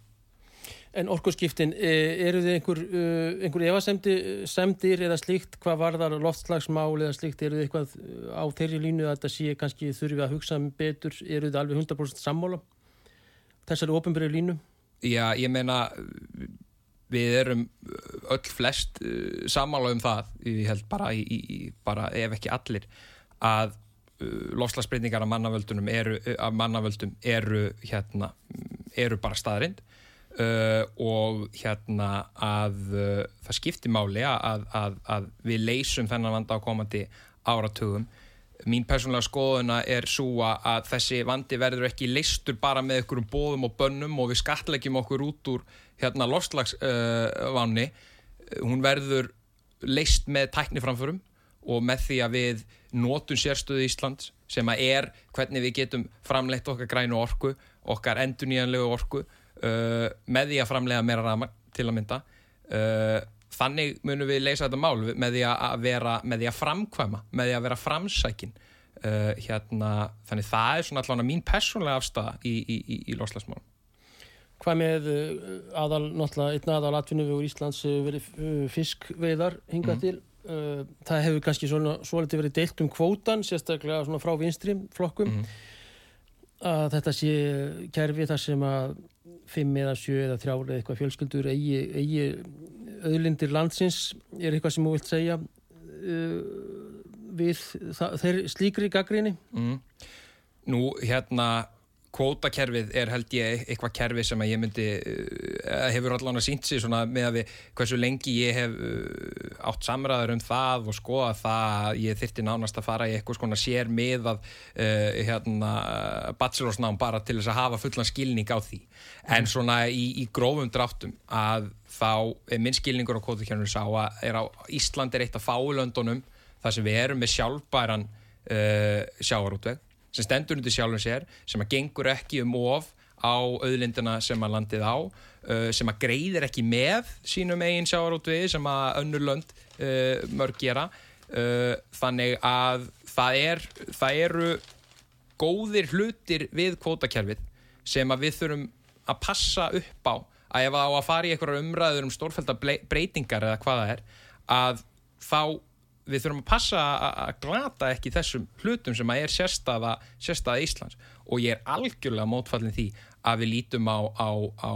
En orkurskiptin, e, eru þið einhver, e, einhver efasemdir eða slíkt, hvað var þar loftslagsmál eða slíkt, eru þið eitthvað á þeirri línu að þetta sé kannski þurfi að hugsa betur, eru þið alveg 100% sammála? Þessari ofinbyrju línu? Já, ég meina við erum öll flest uh, samála um það, ég held bara, í, í, bara ef ekki allir að uh, lofslagsbreytingar af mannavöldunum eru, af mannavöldum eru hérna, eru bara staðrind uh, og hérna að uh, það skiptir máli að, að, að við leysum þennan vanda á komandi áratugum mín persónulega skoðuna er svo að þessi vandi verður ekki leistur bara með einhverjum bóðum og bönnum og við skatlegjum okkur út úr hérna lofslagsvanni uh, hún verður leist með tækniframförum og með því að við nótum sérstöðu Íslands sem að er hvernig við getum framleitt okkar grænu orku, okkar enduníjanlegu orku uh, með því að framlega meira rama til að mynda. Uh, þannig munum við leysa þetta mál með því að vera með því að framkvæma, með því að vera framsækin uh, hérna, þannig það er svona allavega mín persónlega afstæða í, í, í, í loslasmálum Hvað með uh, aðal, náttúrulega, einn aðal atvinnuvegur Íslands hefur verið uh, fiskveiðar hingað til. Uh, það hefur kannski svona, svolítið verið deilt um kvótan, sérstaklega svona frá vinstri flokkum. Að þetta sé kerfi þar sem að fimm eða sjö eða þrjár eða eitthvað fjölskyldur eigi, eigi auðlindir landsins er eitthvað sem þú vilt segja uh, við það, þeir slíkri gaggrinni. Mm. Nú, hérna, kvótakerfið er held ég eitthvað kerfi sem að ég myndi, uh, hefur allan að sínt sig svona með að við hversu lengi ég hef uh, átt samræður um það og skoða það að ég þyrti nánast að fara í eitthvað svona sér með að uh, hérna, bachelorsnám bara til þess að hafa fullan skilning á því. En svona í, í grófum dráttum að þá er minn skilningur á kvótakerfinu sá að Ísland er eitt af fáulöndunum þar sem við erum með sjálfbæran sjáarútveg sem stendur undir sjálfum sér, sem að gengur ekki um of á auðlindina sem að landið á, uh, sem að greiðir ekki með sínum eigin sjáarútvegi sem að önnur lönd uh, mörg gera. Uh, þannig að það, er, það eru góðir hlutir við kvótakerfið sem að við þurfum að passa upp á að ef það á að fara í einhverjar umræður um stórfælda breytingar eða hvað það er að þá við þurfum að passa að glata ekki þessum hlutum sem að er sérstaða, sérstaða Íslands. Og ég er algjörlega mótfallin því að við lítum á, á, á,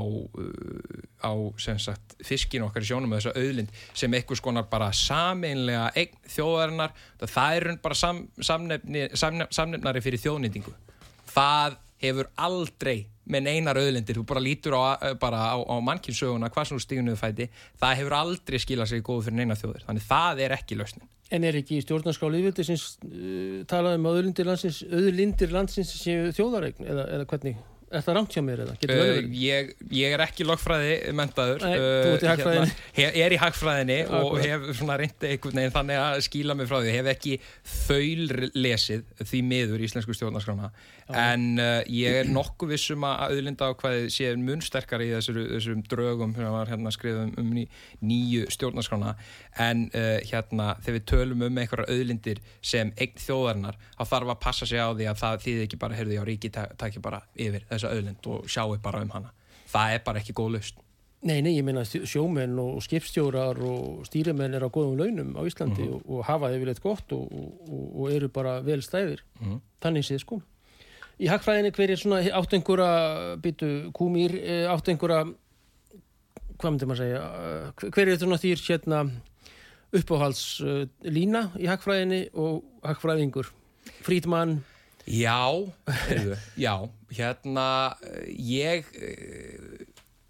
á sagt, fiskin okkar í sjónum og þessa auðlind sem einhvers konar bara sameinlega eign þjóðarinnar. Það er bara sam, samnefni, samnef, samnefnari fyrir þjóðnýtingu. Það hefur aldrei með einar auðlindir, þú bara lítur á, bara á, á mannkynsöguna, hvað sem þú stígunuðu fæti. Það hefur aldrei skilað sér góð fyrir eina þjóðir, þannig það er ekki lausnin En er ekki í stjórnarskáli yfirti sem uh, talaði um auðlindir landsins, auðlindir landsins séu þjóðaregn eða, eða hvernig? Er það rámt hjá mér eða? Uh, ég, ég er ekki logfræði mentaður. Nei, uh, þú ert í hagfræðinni. Hérna, ég er í hagfræðinni Akkurat. og hef svona reyndið einhvern veginn þannig að skíla mig frá því. Hef ekki þaul lesið því miður í Íslensku stjórnarskrána. En uh, ég er nokkuð vissum að auðlinda á hvaðið sé munsterkar í þessum, þessum drögum sem var hérna skriðum um ný, nýju stjórnarskrána. En uh, hérna þegar við tölum um einhverja auðlindir sem eign þjóðarinnar, þá þarf að passa sig á því að það þýðir ekki bara, heyrðu ég á ríki, takk bara yfir þess þessa auðlind og sjáu bara um hana það er bara ekki góð lust Nei, nei, ég meina sjómenn og skipstjórar og stýrimenn er á góðum launum á Íslandi mm -hmm. og, og hafa yfirleitt gott og, og, og eru bara vel stæðir mm -hmm. þannig séð sko Í hagfræðinni hver er svona átt einhverja byttu kúmýr, eh, átt einhverja hvað myndir maður segja eh, hver er þetta svona þýr hérna uppáhalds uh, lína í hagfræðinni og hagfræðingur Frídmann Já, já, hérna ég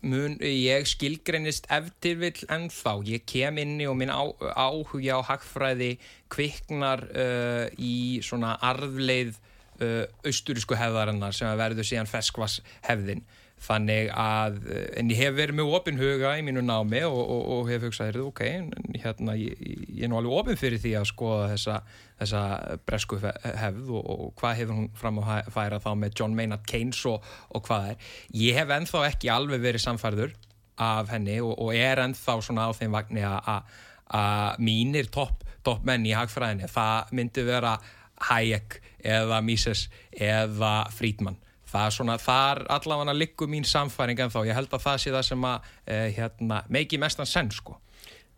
mun, ég skilgreinist eftir vill ennþá, ég kem inni og minn á, áhugja á hagfræði kviknar uh, í svona arfleið uh, austurísku hefðarinnar sem verður síðan feskvas hefðin þannig að, en ég hef verið með opinhuga í mínu námi og, og, og hef hugsað, ok, hérna ég, ég er nú alveg opin fyrir því að skoða þessa, þessa bresku hefð og, og hvað hefur hún fram að færa þá með John Maynard Keynes og hvað er. Ég hef enþá ekki alveg verið samfærður af henni og er enþá svona á þeim vagnir að mínir topp top í hagfræðinni, það myndi vera Hayek eða Mises eða Friedman það er svona, þar allavega likur mín samfæring en þá, ég held að það sé það sem að eh, hérna, meiki mestan senn sko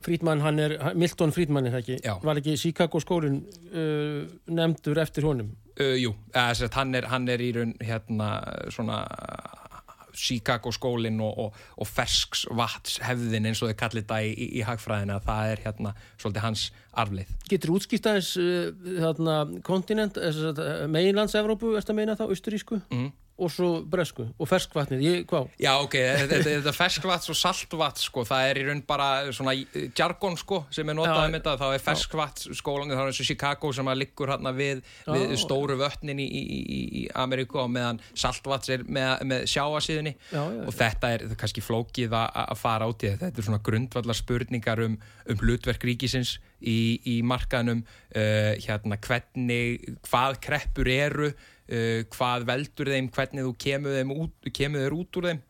Frídmann, hann er, Milton Frídmann er það ekki, Já. var ekki Chicago skólinn uh, nefndur eftir honum? Uh, jú, eða, hann, er, hann er í raun hérna svona Chicago skólinn og, og, og fersksvats hefðin eins og þau kallir þetta í, í, í hagfræðina það er hérna svolítið hans arflið. Getur útskýrtaðis uh, þarna kontinent, meginlands-Evrópu, erst að meina þá, austurísku? Mhm og svo bresku og ferskvatnið, ég, hvað? Já, ok, þetta ferskvats og saltvats sko, það er í raun bara svona jargon sko, sem er notað um þetta þá er ferskvats skólan, þá er og Chicago sem að liggur hérna við, við stóru vötnin í, í, í Ameríku og meðan saltvats er með, með sjáasíðinni og þetta er kannski flókið að fara át í þetta, þetta er svona grundvallar spurningar um, um hlutverk ríkisins í, í markaðnum uh, hérna hvernig, hvað kreppur eru uh, hvað veldur þeim, hvernig þú kemur þeim út, kemur þeir út úr þeim?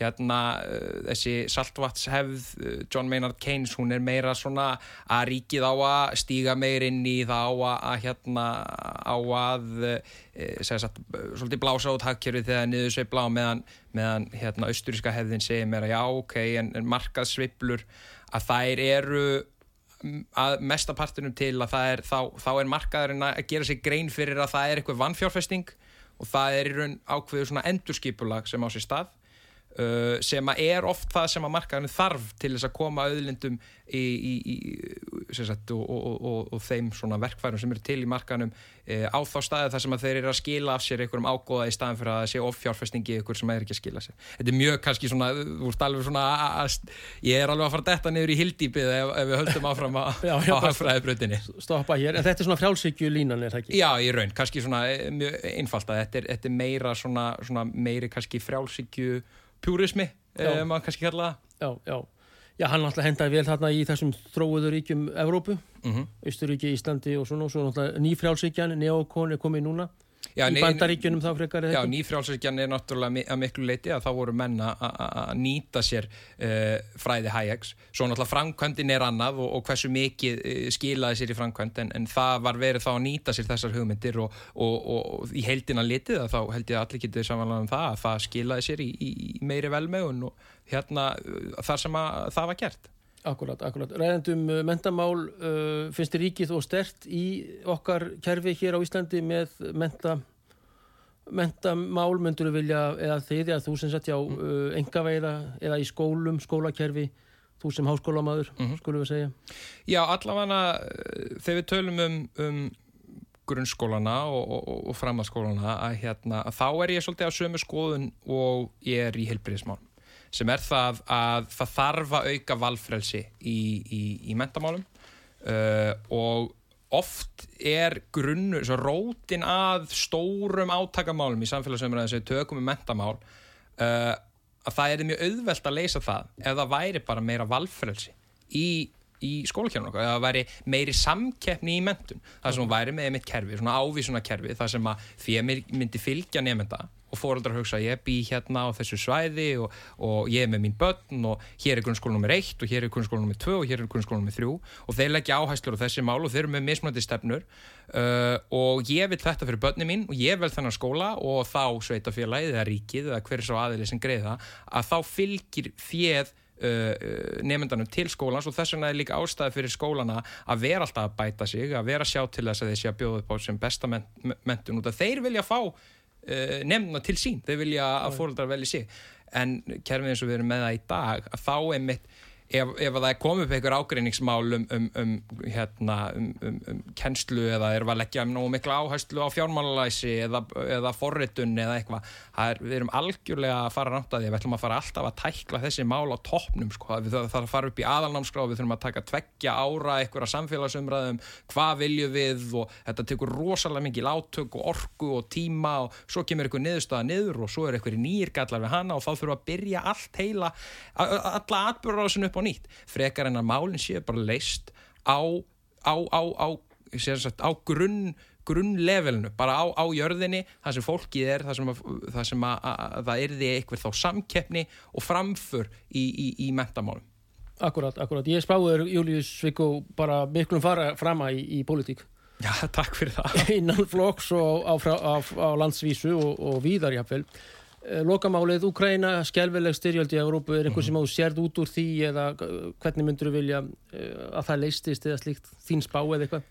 Hérna uh, þessi saltvatshefð uh, John Maynard Keynes, hún er meira svona að ríkið á að stíga meir inn í það á að, að hérna á að sagt, svolítið blása út hagkjörfi þegar niður svei blá meðan, meðan hérna austuríska hefðin segir mér að já ok, en, en markaðsviplur að þær eru að mestapartunum til að er þá, þá er markaðurinn að gera sig grein fyrir að það er eitthvað vannfjárfesting og það er í raun ákveðu svona endurskipulag sem á sér stað Uh, sem að er oft það sem að markaðinu þarf til þess að koma auðlindum í, í, í sagt, og, og, og, og þeim verkfærum sem eru til í markaðinum uh, á þá staði þar sem þeir eru að skila af sér einhverjum ágóða í staðan fyrir að sé offjárfestingi ykkur sem er ekki að skila sér þetta er mjög kannski svona, svona að, ég er alveg að fara detta niður í hildýpið ef, ef við höldum áfram að, á hagfræðibröðinni Stoppa hér, en þetta er svona frjálsíkju línan er það ekki? Já, í raun, kannski svona eh, mjög einfalt að þetta þetta er meira svona, svona meiri kannski frjálsíkju pjúrismi, eh, maður kannski kalla það. Já, já. Já, hann alltaf hendaði vel þarna í þessum þróuður ríkjum Evrópu, mm -hmm. Ísturíki, Íslandi og svona, og svo náttúrulega nýfrjálsíkjan, neokon er komið núna Já, í bandaríkjunum þá frekar Já, nýfrjálsvíkjan er náttúrulega að miklu leiti að þá voru menna að nýta sér uh, fræði Hayeks. Svo náttúrulega framkvæmdin er annað og, og hversu mikið uh, skilaði sér í framkvæmd en, en það var verið þá að nýta sér þessar hugmyndir og, og, og í heildina litið að þá held ég að allir getur samanlega um það að það skilaði sér í, í meiri velmegun og hérna uh, þar sem að það var gert Akkurat, akkurat. Ræðandum uh, mentamál uh, finnst þið ríkið þó stert í okkar kerfi hér á Íslandi með menta, mentamál myndur við vilja, eða þið eða þú sem sett já, mm. uh, engaveiða eða í skólum, skólakerfi þú sem háskólamaður, mm -hmm. skulum við segja Já, allavega uh, þegar við tölum um, um grunnskólana og, og, og framhalskólana að, hérna, að þá er ég svolítið á sömu skoðun og ég er í helbriðismál sem er það að það þarf að auka valfrelsi í, í, í mentamálum uh, og oft er grunnu, svo rótin að stórum átakamálum í samfélagsumræðin sem tökum um mentamál uh, að það er mjög auðvelt að leysa það ef það væri bara meira valfrelsi í, í skólakjörnum eða það væri meiri samkeppni í mentun það sem væri með einmitt kerfi, svona ávísuna kerfi það sem að því að myndi fylgja nefnda og fóröldrar hugsa ég bý hérna á þessu svæði og, og ég er með mín börn og hér er grunnskóla nr. 1 og hér er grunnskóla nr. 2 og hér er grunnskóla nr. 3 og þeir leggja áhæslur á þessi mál og þeir eru með mismunandi stefnur uh, og ég vil þetta fyrir börni mín og ég vel þennan skóla og þá sveitafélagið eða ríkið eða hver er svo aðeins sem greiða að þá fylgir fjöð Uh, nefndanum til skólans og þess vegna er líka ástæði fyrir skólana að vera alltaf að bæta sig, að vera sjá til þess að þeir sé að bjóða upp á sem besta mentun út af þeir vilja fá uh, nefna til sín, þau vilja að fóröldar velja sig. En kerfið eins og við erum með það í dag að þá er mitt ef, ef það er komið upp einhver ágreiningsmál um, um, um, hérna, um, um, um kennslu eða er að leggja nógu miklu áherslu á fjármálalæsi eða, eða forritun eða eitthvað við erum algjörlega að fara ránt að því við ætlum að fara alltaf að tækla þessi mál á toppnum sko. við þarfum að fara upp í aðalnámskrá við þurfum að taka tveggja ára eitthvað samfélagsumræðum hvað viljum við og þetta tekur rosalega mikið látök og orku og tíma og svo kemur eitthvað niðurstaða niður og svo er eitthvað nýr gallar við hana og þá þurfum að byrja allt heila alla atbyrður upp á nýtt frekar en að málinn séu bara leist á, á, á, á, sagt, á grunn grunnlevelinu, bara á, á jörðinni það sem fólkið er, það sem, að, það, sem að, að, að það erði eitthvað þá samkeppni og framför í, í, í mentamálum. Akkurat, akkurat. Ég spáður Július Svíkó bara miklum fara frama í, í pólitík. Já, <laughs> takk fyrir það. Innan flokks og á, á, á landsvísu og, og víðar jáfnveil. Eh, lokamálið, Úkræna, skjálfileg styrjaldi í Európu, er einhver sem á sérð út úr því eða hvernig myndur þú vilja eh, að það leistist eða slíkt þín spá eða eitthvað?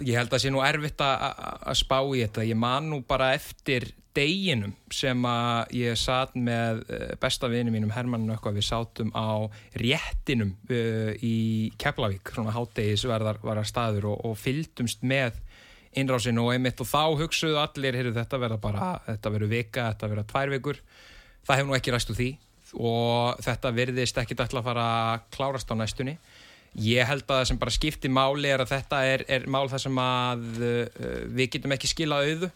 Ég held að það sé nú erfitt að spá í þetta. Ég man nú bara eftir deginum sem að ég satt með eh, besta vini mínum Hermann Nökkva, við sátum á réttinum í Keflavík, svona hátdegisverðar var að staður og, og fylgdumst með innrásinu og einmitt og þá hugsuðu allir heyrðu, þetta verða bara, þetta verður vika þetta verða tvær vikur, það hefur nú ekki ræstu því og þetta verðist ekki alltaf að fara að klárast á næstunni. Ég held að það sem bara skiptir máli er að þetta er, er mál þar sem að uh, við getum ekki skilað auðu.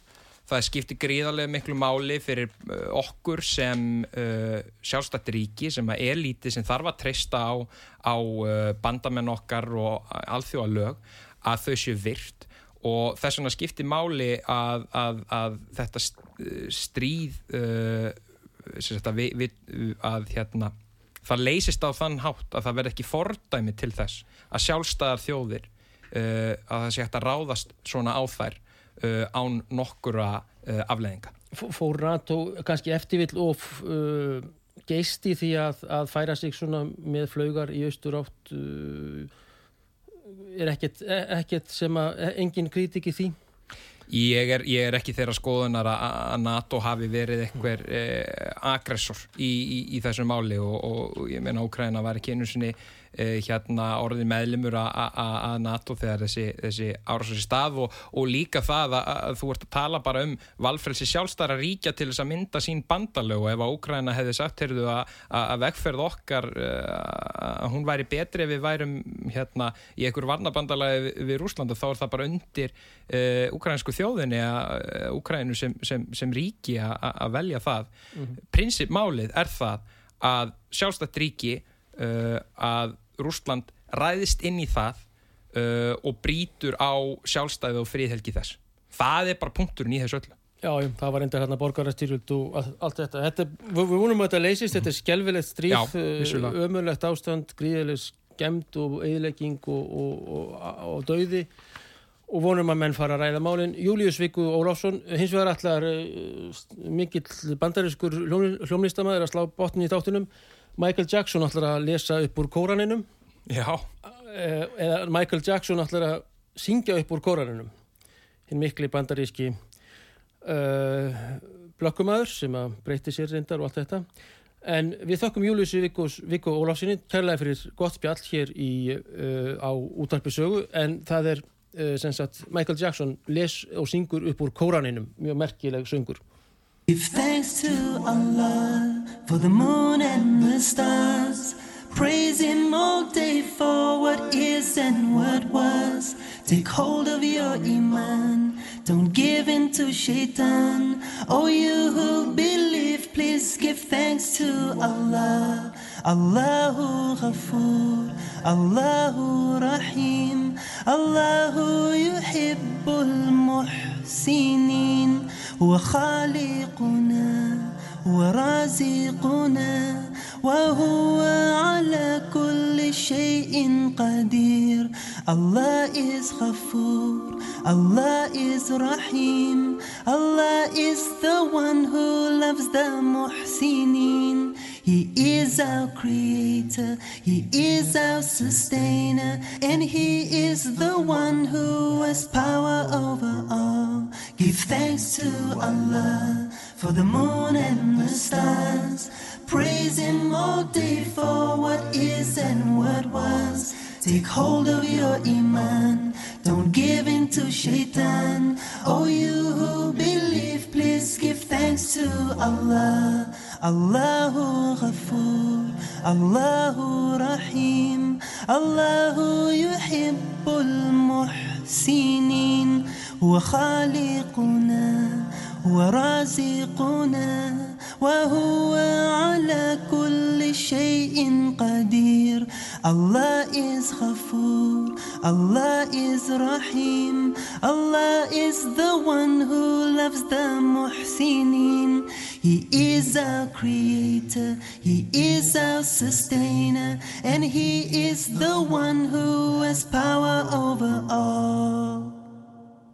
Það skiptir gríðarlega miklu máli fyrir uh, okkur sem uh, sjálfstættir ríki sem er lítið sem þarf að treysta á, á uh, bandamenn okkar og alþjóða lög að þau séu virt og þess vegna skiptir máli að, að, að þetta stríð uh, að, við, við, að hérna, það leysist á þann hátt að það verð ekki fordæmi til þess að sjálfstæðar þjóðir uh, að það sé hægt að ráðast svona á þær uh, án nokkura afleðinga. Fór NATO kannski eftirvill og geisti því að, færa sig svona með flaugar í austur átt er ekkert, ekkert sem að engin kritik í því? Ég er, ég er ekki þeirra skoðunar að, NATO hafi verið einhver eh, aggressor í, í, í þessu máli og, og, og ég meina Ókræna var ekki einu sinni eh, hérna orðin meðlimur að NATO þegar þessi, þessi árásar í stað og, og líka það að, að þú ert að tala bara um valfrelsi sjálfstæra ríkja til þess að mynda sín bandalög og ef að Ókræna hefði sagt heyrðu, að, að vegferð okkar eh, að hún væri betri ef við værum hérna í einhver varnabandalagi við, Rúslanda þá er það bara undir uh, ukrainsku þjóðinni uh, Ukraínu sem, sem, sem ríki að velja það mm -hmm. prinsipmálið er það að sjálfstætt ríki uh, að Rússland ræðist inn í það uh, og brýtur á sjálfstæði og friðhelgi þess það er bara punkturinn í þessu öllu Já, já, það var enda hérna borgarastyrjöld og all- allt þetta. þetta við, við vonum að þetta leysist, þetta er skelvilegt Já, stríð, vissulega. ömurlegt ástand, gríðileg skemmt og eðilegging og, og, og, og dauði og vonum að menn fara að ræða málin. Július Viggo Ólafsson, hins vegar allar uh, mikill bandariskur hljómlistamæður að slá botnin í þáttunum. Michael Jackson ætlar að lesa upp úr kóraninum. Já, eh, eða Michael Jackson ætlar að syngja upp úr kóraninum. Hinn mikli bandaríski uh, blökkumæður sem að breyti sér reyndar og allt þetta. En við þökkum Júliussi Viggo Ólafsinni kærlega fyrir gott spjall hér í, uh, á útarpi sögu. En það er sagt Michael Jackson les og syngur upp úr kóraninum mjög merkileg söngur Give thanks to Allah for the moon and the stars. Praise Him all day for what is and what was. Take hold of your Iman. Don't give in to Shaitan. Oh, you who believe, please give thanks to Allah. Allahu Ghafoor, Allahu Rahim, الله يحب المحسنين وخالقنا ورازقنا وهو على كل شيء قدير Allah is Ghafoor Allah is Rahim Allah is the one who loves the muhsinin He is our creator, He is our sustainer, and He is the one who has power over all. Give thanks to Allah for the moon and the stars. Praise Him all day for what is and what was. Take hold of your Iman, don't give in to Shaitan. Oh, you who believe, please give thanks to Allah. Allahu Ghafoor, Allahu Rahim, Allahu yuhibbul muhsinin, هو خالقنا هو رازقنا وهو على كل شيء قدير Allah is Ghafoor, Allah is Rahim, Allah is the one who loves the muhsinin. He is our creator, He is our sustainer, and He is the one who has power over all.